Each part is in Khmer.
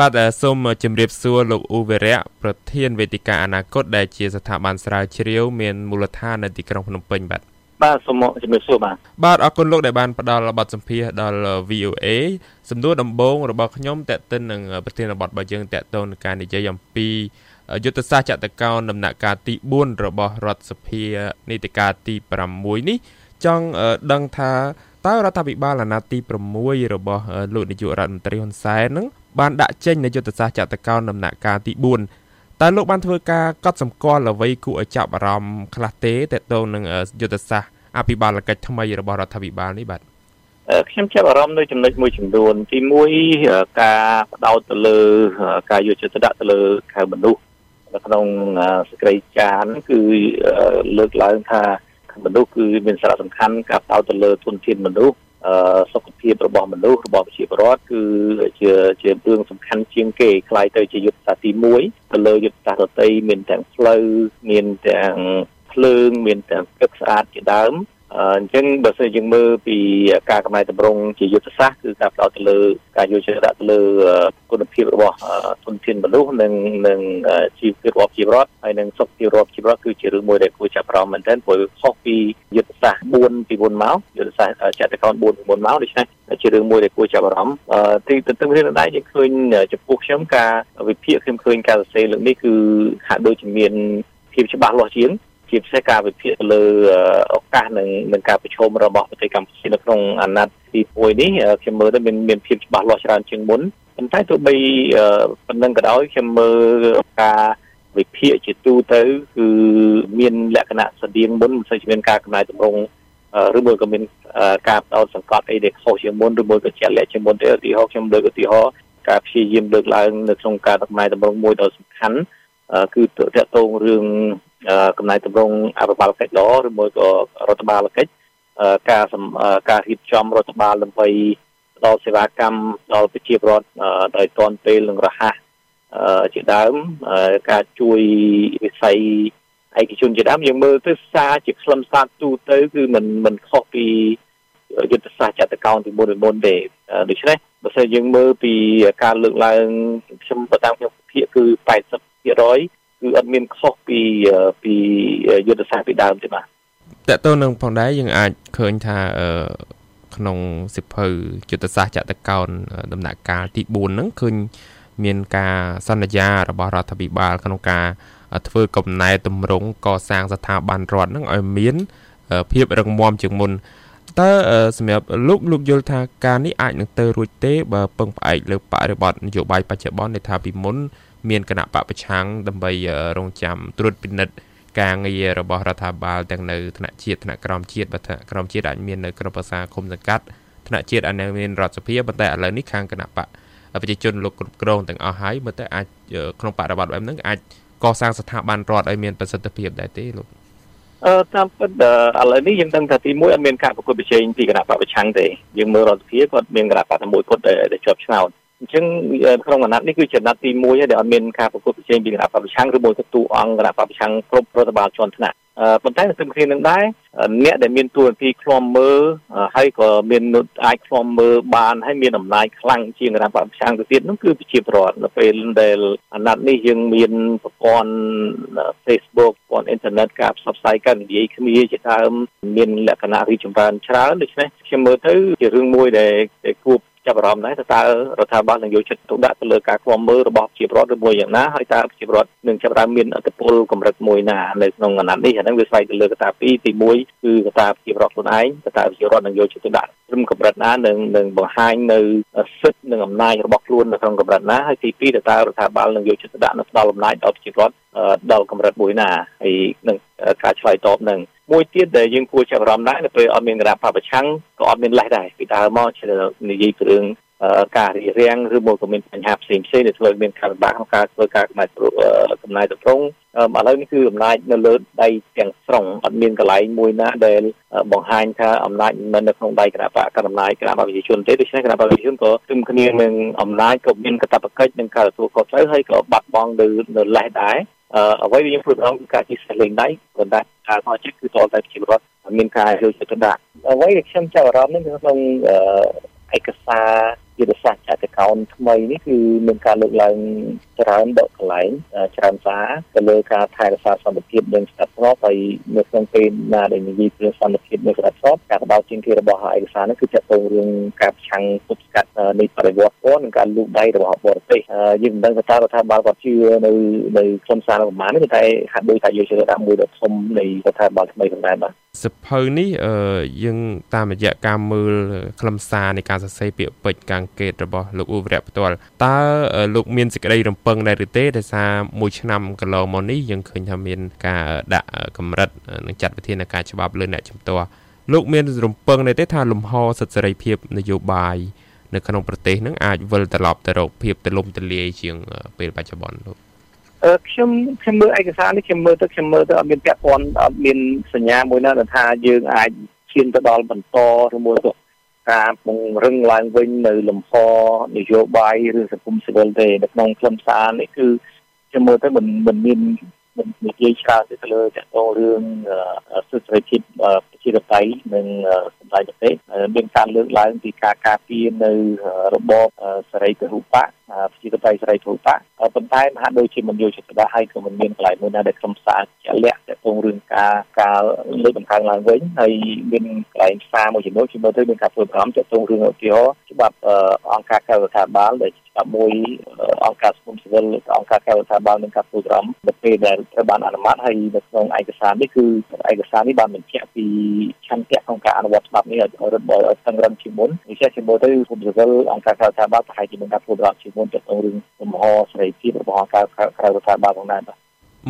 បាទសូមជម្រាបសួរលោកអ៊ូវេរៈប្រធានវេទិកាអនាគតដែលជាស្ថាប័នស្រាវជ្រាវមានមូលដ្ឋាននៅទីក្រុងភ្នំពេញបាទបាទសូមជំរាបសួរបាទបាទអរគុណលោកដែលបានផ្ដល់បទសម្ភាសដល់ VOA សំណួរដំបូងរបស់ខ្ញុំតេតិននឹងប្រធានបទរបស់យើងតេតទៅនឹងការនិយាយអំពីយុទ្ធសាស្ត្រចតកោណដំណាក់កាលទី4របស់រដ្ឋសភានីតិកាលទី6នេះចង់ដឹងថាតើរដ្ឋាភិបាលអាណត្តិទី6របស់លោកនាយករដ្ឋមន្ត្រីហ៊ុនសែននឹង បានដាក់ចេញនូវយុទ្ធសាស្ត្រចតកោណដំណាក់កាលទី4តើលោកបានធ្វើការកត់សម្គាល់អ្វីគួរឲ្យចាប់អារម្មណ៍ខ្លះទេតទៅនឹងយុទ្ធសាស្ត្រអភិបាលកិច្ចថ្មីរបស់រដ្ឋាភិបាលនេះបាទខ្ញុំចាប់អារម្មណ៍នៅចំណុចមួយចំនួន ទី1ការបដោតទៅលើ ការយកចិត្តទុកដាក់ទៅលើខៅមនុស្សនៅក្នុងសេចក្តីចារគឺលើកឡើងថាមនុស្សគឺមានសារៈសំខាន់ការបដោតទៅលើទុនធានមនុស្ស សុខភាពរបស់មនុស្សរបស់ប្រជាពលរដ្ឋគឺជាជារឿងសំខាន់ជាងគេខ្លាយទៅជាយុទ្ធសាស្ត្រទី1ទៅលើយុទ្ធសាស្ត្រដទៃមានទាំងផ្លូវមានទាំងភ្លើងមានទាំងទឹកស្អាតជាដើម អញ្ចឹងបើសិនយើងមើលពីការកំណែតម្រង់ជាយុទ្ធសាស្ត្រគឺការផ្ដោតទៅលើការយកចិត្តដាក់ទៅលើគុណភាពរបស់ធនធានមនុស្សនិងនិងជីវភាពរបស់ជីវរដ្ឋហើយនិងសុខភាពរបស់ជីវរដ្ឋគឺជារឿងមួយដែលគួរចាប់អារម្មណ៍មែនទែនព្រោះខុសពីយុទ្ធសាស្ត្រ4ពីមុនមកយុទ្ធសាស្ត្រចតុកោណ4ពីមុនមកដូច្នេះជារឿងមួយដែលគួរចាប់អារម្មណ៍ទីទន្ទឹមគ្នានឹងដែរយើងឃើញចំពោះខ្ញុំការវិភាគខ្ញុំឃើញការសរសេរលើកនេះគឺហាក់ដូចជាមានភាពច្បាស់លាស់ជាង ជាពិសេសការវិភាគទៅលើឱកាសនិងនឹងការប្រជុំរបស់ប្រទេសកម្ពុជានៅក្នុងអាណត្តិទី1នេះខ្ញុំមើលទៅមានមានភាពច្បាស់លាស់ច្រើនជាងមុនប៉ុន្តែទោះបីប៉ុណ្ណឹងក៏ដោយខ្ញុំមើលការវិភាគជាទូទៅគឺមានលក្ខណៈស្តៀងមុនមិនសូវជាមានការកំណែតម្រង់ឬមួយក៏មានការបដោតសង្កត់អីដែលខុសជាងមុនឬមួយក៏ជាក់លាក់ជាងមុនទេឧទាហរណ៍ខ្ញុំលើកឧទាហរណ៍ការព្យាយាមលើកឡើងនៅក្នុងការដំណើរតម្រង់មួយដ៏សំខាន់គឺតកតងរឿង កំណែតម្រង់អភិបាលកិច្ចល្អឬមួយក៏រដ្ឋបាលកិច្ចការការរៀបចំរដ្ឋបាលដើម្បីផ្ដល់សេវាកម្មដល់ប្រជាពលរដ្ឋដោយទាន់ពេលនិងរហ័សជាដើមការជួយវិស័យឯកជនជាដើមយើងមើលទៅសារជាខ្លឹមសារទូទៅគឺมันมันខុសពីយុទ្ធសាស្ត្រចតកោណទីមុនមុនទេដូច្នេះបើសិនយើងមើលពីការលើកឡើងខ្ញុំបតាមខ្ញុំភាគគឺ80% គឺអត់មានខុសពីពីយុទ្ធសាស្ត្រពីដើមទេបាទតើតើនឹងផងដែរយើងអាចឃើញថាក្នុងសិភៅយុទ្ធសាស្ត្រចតកោណដំណាក់កាលទី4ហ្នឹងឃើញមានការសន្យារបស់រដ្ឋាភិបាលក្នុងការធ្វើកំណែតម្រង់កសាងស្ថាប័នរដ្ឋហ្នឹងឲ្យមានភាពរឹងមាំជាងមុនតើសម្រាប់លោកលោកយល់ថាការនេះអាចនឹងទៅរួចទេបើពឹងផ្អែកលើបរិបទនយោបាយបច្ចុប្បន្នដែលថាពីមុន មានគណៈបពប្រឆាំងដើម្បីរងចាំត្រួតពិនិត្យការងាររបស់រដ្ឋាភិបាលទាំងនៅថ្នាក់ជាតិថ្នាក់ក្រោមជាតិបើថ្នាក់ក្រោមជាតិអាចមាននៅក្រមប្រសាគុំសង្កាត់ថ្នាក់ជាតិអាចនៅមានរដ្ឋសភាប៉ុន្តែឥឡូវនេះខាងគណៈបកប្រជាជនលោកគ្រប់គ្រងទាំងអស់ហើយមើលទៅអាចក្នុងបរិបទបែបហ្នឹងអាចកសាងស្ថាប័នរដ្ឋឲ្យមានប្រសិទ្ធភាពដែរទេលោកអឺតាមពិតឥឡូវនេះយើងដឹងថាទី1អត់មានការប្រកួតប្រជែងពីគណៈបកប្រឆាំងទេយើងមើលរដ្ឋសភាគាត់មានគណៈបកតែមួយគត់ដែលជាប់ឆ្នោត អញ្ចឹងក្នុងអាណត្តិនេះគឺជាអាណត្តិទី1ហើយដែលអត់មានការប្រកួតប្រជែងពីគណៈបព្វឆាំងឬមួយក៏ទូអង្គគណៈបព្វឆាំងគ្រប់រដ្ឋបាលជាន់ថ្នាក់ប៉ុន្តែនៅក្នុងគ្នានឹងដែរអ្នកដែលមានទួនាទីឃ្លាំមើលហើយក៏មានអាចឃ្លាំមើលបានហើយមានអំណាចខ្លាំងជាងគណៈបព្វឆាំងទៅទៀតនោះគឺប្រជាពលរដ្ឋនៅពេលដែលអាណត្តិនេះយើងមានប្រព័ន្ធ Facebook ប្រព័ន្ធអ៊ីនធឺណិតការផ្សព្វផ្សាយការនិយាយគ្នាជាដើមមានលក្ខណៈរីកចម្រើនច្រើនដូច្នេះខ្ញុំមើលទៅជារឿងមួយដែលគួរ ចាប់អារម្មណ៍ដែរថាតើរដ្ឋាភិបាលនឹងយកចិត្តទុកដាក់ទៅលើការឃ្លាំមើលរបស់ប្រជាពលរដ្ឋឬមួយយ៉ាងណាហើយតើប្រជាពលរដ្ឋនឹងចាប់ផ្ដើមមានអធិបុលកម្រិតមួយណានៅក្នុងអាណត្តិនេះអាហ្នឹងវាស្វែងទៅលើកត្តាពីរទី1គឺកត្តាប្រជាពលរដ្ឋខ្លួនឯងកត្តាប្រជាពលរដ្ឋនឹងយកចិត្តទុកដាក់ត្រឹមកម្រិតណានឹងនឹងបង្ហាញនៅសិទ្ធិនិងអំណាចរបស់ខ្លួននៅក្នុងកម្រិតណាហើយទី2តើតើរដ្ឋាភិបាលនឹងយកចិត្តទុកដាក់នៅផ្ដល់អំណាចដល់ប្រជាពលរដ្ឋដល់កម្រិតមួយណាហើយនឹងការឆ្លើយតបនឹង មួយទៀតដែលយើងគួរចាប់អារម្មណ៍ដែរនៅពេលអត់មានគណៈបពប្រឆាំងក៏អត់មានលេសដែរពីដើមមកជានិយាយពីរឿងការរៀបរៀងឬមួយក៏មានបញ្ហាផ្សេងផ្សេងដែលធ្វើឲ្យមានការលំបាកក្នុងការធ្វើការកំណែកំណែតម្រង់ឥឡូវនេះគឺអំណាចនៅលើដៃទាំងស្រុងអត់មានកន្លែងមួយណាដែលបង្ហាញថាអំណាចមិននៅក្នុងដៃគណៈបកកណ្ដាលអំណាចគណៈបកប្រជាជនទេដូច្នេះគណៈបកប្រជាជនក៏ទិមគ្នានឹងអំណាចក៏មានកាតព្វកិច្ចនឹងការទទួលខុសត្រូវហើយក៏បាត់បង់នៅនៅលេសដែរ អ្វីដែលយើងព្រួយបារម្ភគឺការជិះសេះលេងដៃប៉ុន្តែការខុសចិត្តគឺតតែប្រជាពលរដ្ឋមានការយកចិត្តទុកដាក់អ្វីដែលខ្ញុំចាប់អារម្មណ៍នេះក្នុងឯកសារ យយុទ្ធសាស្ត្រចតុកោណថ្មីនេះគឺមានការលើកឡើងច្រើនដកកន្លែងច្រើនសារទៅលើការថែរក្សាសន្តិភាពនិងស្ថិរភាពហើយនៅក្នុងពេលណាដែលនិយាយពីសន្តិភាពនិងស្ថិរភាពការបដោតជាងគេរបស់ឯកសារនេះគឺចាត់ទុករឿងការប្រឆាំងទប់ស្កាត់នៃបរិវត្តពណ៌និងការលូកដៃរបស់បរទេសយើងមិនដឹងថារដ្ឋាភិបាលគាត់ជឿនៅនៅខ្លឹមសារប្រមាណនេះតែហាក់ដូចថាយកចិត្តដាក់មួយដ៏ធំនៃរដ្ឋាភិបាលថ្មីផងដែរបាទសភៅនេះយើងតាមរយៈការមើលខ្លឹមសារនៃការសរសេរពាក្យពេចន៍ការកេតរបស់លោកអ៊ូវរៈផ្ទាល់តើលោកមានសេចក្តីរំពឹងដែរឬទេដោយសារមួយឆ្នាំកន្លងមកនេះយើងឃើញថាមានការដាក់កម្រិតនិងចាត់វិធានការច្បាប់លើអ្នកជំទាស់លោកមានរំពឹងដែរទេថាលំហសិទ្ធិសេរីភាពនយោបាយនៅក្នុងប្រទេសនឹងអាចវិលត្រឡប់ទៅរកភាពទលំទលាយជាងពេលបច្ចុប្បន្នលោកខ្ញុំខ្ញុំមើលឯកសារនេះខ្ញុំមើលទៅខ្ញុំមើលទៅអត់មានពាក់ព័ន្ធអត់មានសញ្ញាមួយណាដែលថាយើងអាចឈានទៅដល់បន្តឬមួយទៅ ការពង្រឹងឡើងវិញនៅលំហនយោបាយឬសង្គមស៊ីវិលទេនៅក្នុងខ្លឹមសារនេះគឺខ្ញុំមើលទៅមិនមិនមានមិននិយាយច្រើនទៅលើតកតរឿងសិទ្ធិសេរីភាពប្រជាធិបតេយ្យនិងសម្ដេចប្រទេសមានការលើកឡើងពីការការពារនៅរបបសេរីពហុបក ប្រជាធិបតេយ្យសេរីពហុបកប៉ុន្តែមហាដូចជាមិនយកចិត្តដាក់ហើយក៏មិនមានកន្លែងមួយណាដែលក្រុមសារជាក់លាក់តកតរឿងការការលើកតម្កើងឡើងវិញហើយមានកន្លែងសារមួយចំនួនជាមើលទៅមានការធ្វើប្រំតកតរឿងឧទាហរណ៍ច្បាប់អង្គការក្រៅរដ្ឋាភិបាលដែលច្បាប់មួយអង្គការសង្គមស៊ីវិលអង្គការក្រៅរដ្ឋាភិបាលនឹងការធ្វើប្រំនៅពេលដែលត្រូវបានអនុម័តហើយនៅក្នុងឯកសារនេះគឺឯកសារនេះបានបញ្ជាក់ពីឆន្ទៈ ក្នុងការអនុវត្តច្បាប់នេះឲ្យរឹតបន្តឹងតឹងរឹងជាមុនវិជាជាមុនទៅគុំសិវិលអង្គការក្រៅរដ្ឋាភិបាលប្រហែលជាមានការធ្វើប្រំជាមុនទៅក្នុងរឿងលំហសេរីភាពរបស់អង្គការក្រៅរដ្ឋាភិបាលផងដែរបាទ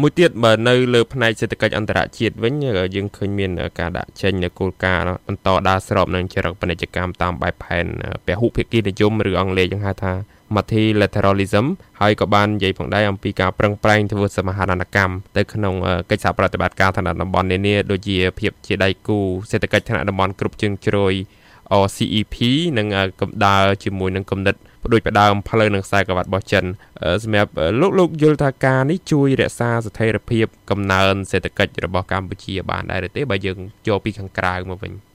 មួយទៀតបើនៅលើផ្នែកសេដ្ឋកិច្ចអន្តរជាតិវិញយើងឃើញមានការដាក់ចេញនូវគោលការណ៍បន្តដើរស្របនឹងចរិតពាណិជ្ជកម្មតាមបែបផែនពហុភាគីនិយមឬអង់គ្លេសយើងហៅថា multilateralism ហើយក៏បាននិយាយផងដែរអំពីការប្រឹងប្រែងធ្វើសមាហរណកម្មទៅក្នុងកិច្ចសហប្រតិបត្តិការឋានៈតំបន់នានាដូចជាភាពជាដៃគូសេដ្ឋកិច្ចឋានៈតំបន់គ្រប់ជើងជ្រោយ RCEP និងកំដៅជាមួយនឹងគំនិតបដួចផ្ដើមផ្លូវនឹងខ្សែក្រវ៉ាត់របស់ចិនសម្រាប់លោកលោកយល់ថាការនេះជួយរក្សាស្ថិរភាពកំណើនសេដ្ឋកិច្ចរបស់កម្ពុជាបានដែរទេបើយើងយកពីខាងក្រៅមកវិញ។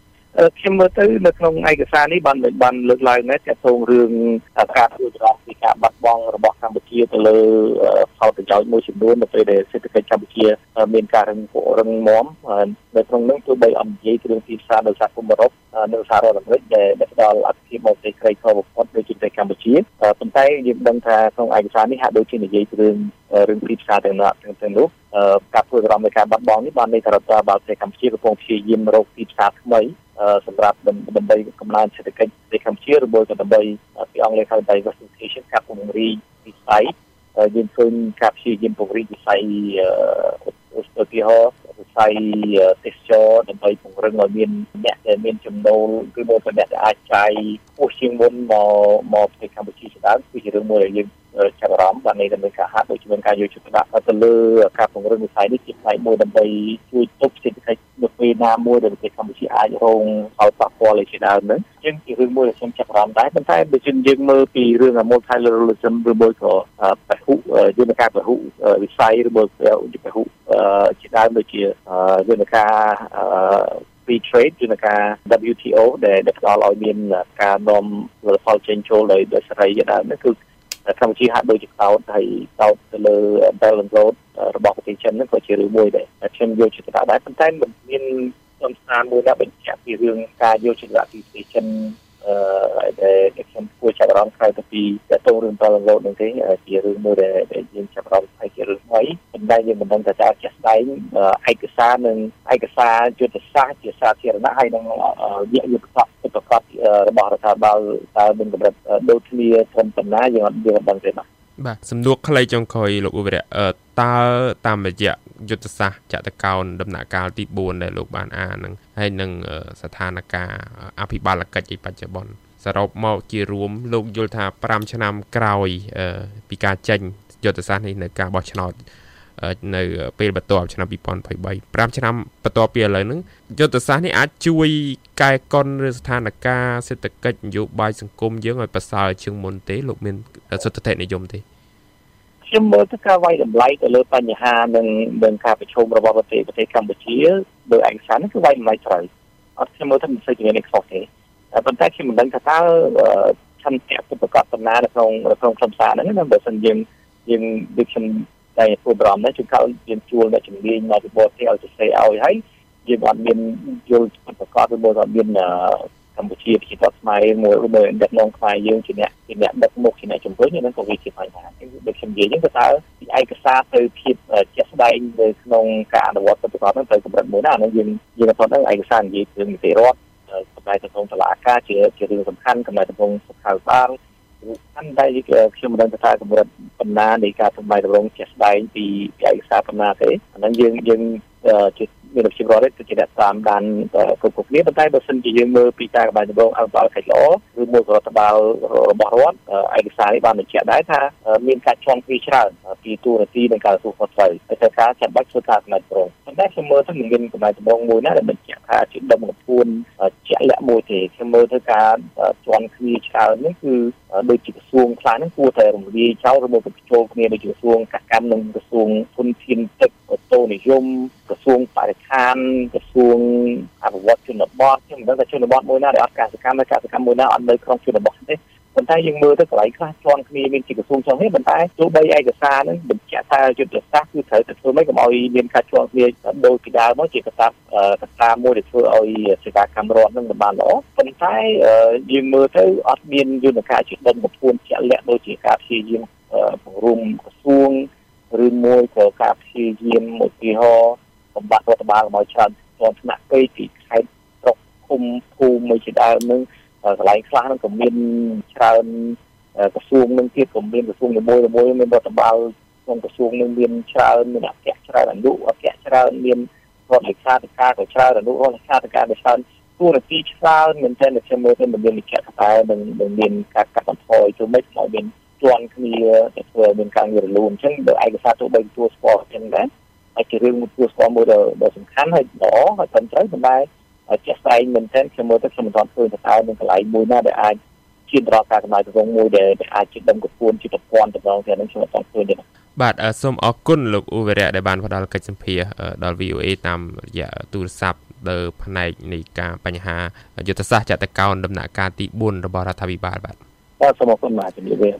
ខ្ញុំមើលទៅនៅក្នុងឯកសារនេះបានបានលើកឡើងដែរទាក់ទងរឿងការធ្វើច្រឡំពីការបាត់បង់របស់កម្ពុជាទៅលើផលប្រយោជន៍មួយចំនួននៅពេលដែលសេដ្ឋកិច្ចកម្ពុជាមានការរឹងរឹងមាំនៅក្នុងនោះទោះបីអំនិយាយគ្រឿងទីផ្សារដោយសហគមន៍អឺរ៉ុប និងសហរដ្ឋអាមេរិកដែលផ្ដល់អត្ថប្រយោជន៍មកទៅក្រីក្របំផុតដូចជាប្រទេសកម្ពុជាប៉ុន្តែយើងដឹងថាក្នុងឯកសារនេះហាក់ដូចជានិយាយពីរឿងរឿងទីផ្សារទាំងនោះទាំងនោះការធ្វើក្រមនៃការបាត់បង់នេះបានន័យថារដ្ឋាភិបាលប្រទេសកម្ពុជាកំពុងព្យាយាមរកទីផ្សារថ្មីសម្រាប់ដើម្បីកំណើនសេដ្ឋកិច្ចប្រទេសកម្ពុជាឬមួយក៏ដើម្បីពីអង់គ្លេសហៅ diversification ការពង្រីកវិស័យយើងឃើញការព្យាយាមពង្រីកវិស័យឧទាហរណ៍វិស័យទេសចរដើម្បីពង្រឹងឲ្យមានអ្នកដែលមានចំណូលគឺមកអ្នកដែលអាចចាយពោះជាងមុនមកមកប្រទេសកម្ពុជាជាដើមគឺជារឿងមួយដែលយើង ចាប់អារម្មណ៍បាននេះដើម្បីការហាត់ដូចជាមានការយកចិត្តទុកដាក់ទៅលើការពង្រឹងវិស័យនេះជាផ្នែកមួយដើម្បីជួយទប់សេដ្ឋកិច្ចនៅពេលណាមួយដែលប្រទេសកម្ពុជាអាចរងផលប៉ះពាល់ឯជាដើមហ្នឹងជាងជារឿងមួយដែលខ្ញុំចាប់អារម្មណ៍ដែរប៉ុន្តែបើយើងយើងមើលពីរឿង multilateralism ឬមួយក៏ពហុយន្តការពហុវិស័យឬមួយពហុជាដើមដូចជាយន្តការ free trade យន្តការ WTO ដែលផ្ដល់ឲ្យមានការនាំផលចេញចូលដោយដោយសេរីជាដើមនេះគឺ កម្ពុជាហាក់ដូចជាកោតហើយកោតទៅលើ balance road របស់ប្រទេសចិនហ្នឹងក៏ជារឿងមួយដែរខ្ញុំយកចិត្តទុកដាក់ដែរប៉ុន្តែមិនមានសំស្នាមួយណាបញ្ជាក់ពីរឿងការយកចិត្តទុកដាក់ពីប្រទេសចិន អឺដែលខ្ញុំគួរចាប់អារម្មណ៍ក្រៅពីតទៅរឿង balance road ហ្នឹងទេជារឿងមួយដែលយើងចាប់អារម្មណ៍ហើយជារឿងថ្មីប៉ុន្តែយើងមិនដឹងថាតើជាក់ស្ដែងឯកសារនិងឯកសារយុទ្ធសាស្ត្រជាសាធារណៈហើយនឹងវិយុទ្ធសាស្ត្រប្រកបរបស់រដ្ឋាភិបាលតើមានកម្រិតដូចគ្នាត្រឹមប៉ុណ្ណាយើងអត់យើងអត់ដឹងទេបាទ បាទសំណួរខ្លីចុងក្រោយលោកឧបរៈតើតាមរយៈយុទ្ធសាស្ត្រចតកោណដំណាក់កាលទី4ដែលលោកបានអានហ្នឹងហើយនឹងស្ថានភាពអភិបាលកិច្ចឯបច្ចុប្បន្នសរុបមកជារួមលោកយល់ថា5ឆ្នាំក្រោយពីការចេញយុទ្ធសាស្ត្រនេះនៅការបោះឆ្នោត នៅពេលបន្ទាប់ឆ្នាំ2023 5ឆ្នាំបន្ទាប់ពីឥឡូវហ្នឹងយុទ្ធសាស្ត្រនេះអាចជួយកែកុនឬស្ថានភាពសេដ្ឋកិច្ចនយោបាយសង្គមយើងឲ្យប្រសើរជាងមុនទេលោកមានសុទ្ធិនិយមទេខ្ញុំមើលទៅការវាយតម្លៃទៅលើបញ្ហានិងនិងការប្រឈមរបស់ប្រទេសប្រទេសកម្ពុជាដោយឯកសារនេះគឺវាយតម្លៃត្រូវអត់ខ្ញុំមើលទៅមិនសូវជាមានខុសទេប៉ុន្តែខ្ញុំមិនដឹងថាតើឆន្ទៈពុទ្ធកតដំណើរនៅក្នុងក្នុងខ្លឹមសារហ្នឹងណាបើសិនយើងយើងដូចខ្ញុំ តែធ្វើបរំនេះជួនកាលយើងជួលអ្នកជំនាញមកពីបរទេសឲ្យទៅសេឲ្យហើយយើងអត់មានយល់ប្រកបឬមួយអត់មានកម្ពុជាប្រជាធិបតេយ្យខ្មែរមួយមួយដឹកនាំខ្មែរយើងជាអ្នកជាអ្នកដឹកមុខជាអ្នកជំរុញហ្នឹងក៏វាជាបញ្ហាដូចខ្ញុំនិយាយហ្នឹងគឺតើឯកសារទៅភាពជាក់ស្ដែងនៅក្នុងការអនុវត្តប្រតិបត្តិហ្នឹងទៅកម្រិតមួយណាហ្នឹងយើងយើងអត់ហ្នឹងឯកសារនិយាយពីនីតិរដ្ឋកម្លាំងទំនងតឡាការជាជារឿងសំខាន់កម្លាំងទំនងសុខាភិបាល ខាន់ដែលខ្ញុំមិនដឹងថាកម្រិតបណ្ណានៃការសម្ដែងតម្រងជាក់ស្ដែងពីឯកសារបណ្ណាទេអាហ្នឹងយើងយើងជា មានប្រជាពលរដ្ឋគឺជាអ្នកតាមដានគ្រប់គ្រប់គ្នាប៉ុន្តែបើសិនជាយើងមើលពីការកម្លាំងដំបងអភិបាលខេត្តល្អឬមួយក៏រដ្ឋបាលរបស់រដ្ឋឯកសារនេះបានបញ្ជាក់ដែរថាមានការចងពីច្រើនពីទូរទីនិងការទូខុសត្រូវហើយតែការចាំបាច់ធ្វើការកម្លាំងដំបងប៉ុន្តែខ្ញុំមើលទៅមិនមានកម្លាំងដំបងមួយណាដែលបញ្ជាក់ថាជាដុំកពួនជាក់លាក់មួយទេខ្ញុំមើលទៅការជន់គ្នាច្រើននេះគឺដូចជាក្រសួងខ្លះហ្នឹងគួរតែរំលាយចោលឬមកបញ្ចូលគ្នាដូចជាក្រសួងកសិកម្មនិងក្រសួងធនធានទឹកអូតូនិយមក្រសួងបរិស្ថានក្រសួងអភិវឌ្ឍជនបទខ្ញុំមិនដឹងថាជនបទមួយណាដែលអត់កសិកម្មហើយកសិកម្មមួយណាអត់នៅក្នុងជនបទទេប៉ុន្តែយើងមើលទៅកន្លែងខ្លះជាន់គ្នាមានជាក្រសួងជាន់គ្នាប៉ុន្តែទោះបីឯកសារហ្នឹងបញ្ជាក់ថាយុទ្ធសាស្ត្រគឺត្រូវតែធ្វើម៉េចកុំឲ្យមានការជាន់គ្នាដូចពីដើមមកជាកត្តាកត្តាមួយដែលធ្វើឲ្យសេវាកម្មរដ្ឋហ្នឹងមិនបានល្អប៉ុន្តែយើងមើលទៅអត់មានយន្តការជាដុំកំពួនជាក់លាក់ដូចជាការព្យាយាមបង្រួមក្រសួង ឬមួយក៏ការព្យាយាមឧទាហរណ៍សម្បត្តិរដ្ឋបាលមកច្រើនជាន់ថ្នាក់ពេកពីខេត្តស្រុកឃុំភូមិមួយជាដើមនឹងកន្លែងខ្លះហ្នឹងក៏មានច្រើនក្រសួងនឹងទៀតក៏មានក្រសួងមួយមួយមានរដ្ឋបាលក្នុងក្រសួងនឹងមានច្រើនមានអគ្គច្រើនអនុអគ្គច្រើនមានរដ្ឋលេខាធិការក៏ច្រើនអនុរដ្ឋលេខាធិការក៏ច្រើនទូរទីច្រើនមែនទែនតែខ្ញុំមើលទៅមិនមានវិជ្ជាតែនឹងនឹងមានការកាត់បន្ថយទៅមិនមកមាន ជាន់គ្នាទៅធ្វើមានការងាររលូនអញ្ចឹងបើឯកសារទៅបីទួលស្គាល់អញ្ចឹងដែរហើយជារឿងមួយទួលស្គាល់មួយដ៏សំខាន់ហើយល្អហើយត្រឹមត្រូវប៉ុន្តែជាក់ស្ដែងមែនទែនខ្ញុំមើលទៅខ្ញុំមិនទាន់ឃើញថាតើមានកន្លែងមួយណាដែលអាចជៀនដល់ការកំណត់រងមួយដែលអាចជាដំកពួនជាប្រព័ន្ធតំណងទាំងនេះខ្ញុំអត់ទាន់ឃើញទេបាទសូមអរគុណលោកអ៊ូវរៈដែលបានផ្ដល់កិច្ចសម្ភារដល់ VOA តាមរយៈទូរស័ព្ទលើផ្នែកនៃការបញ្ហាយុទ្ធសាស្ត្រចតកោណដំណាក់កាលទី4របស់រដ្ឋាភិបាលបាទបាទសូមអរគុណបាទជំរាបលា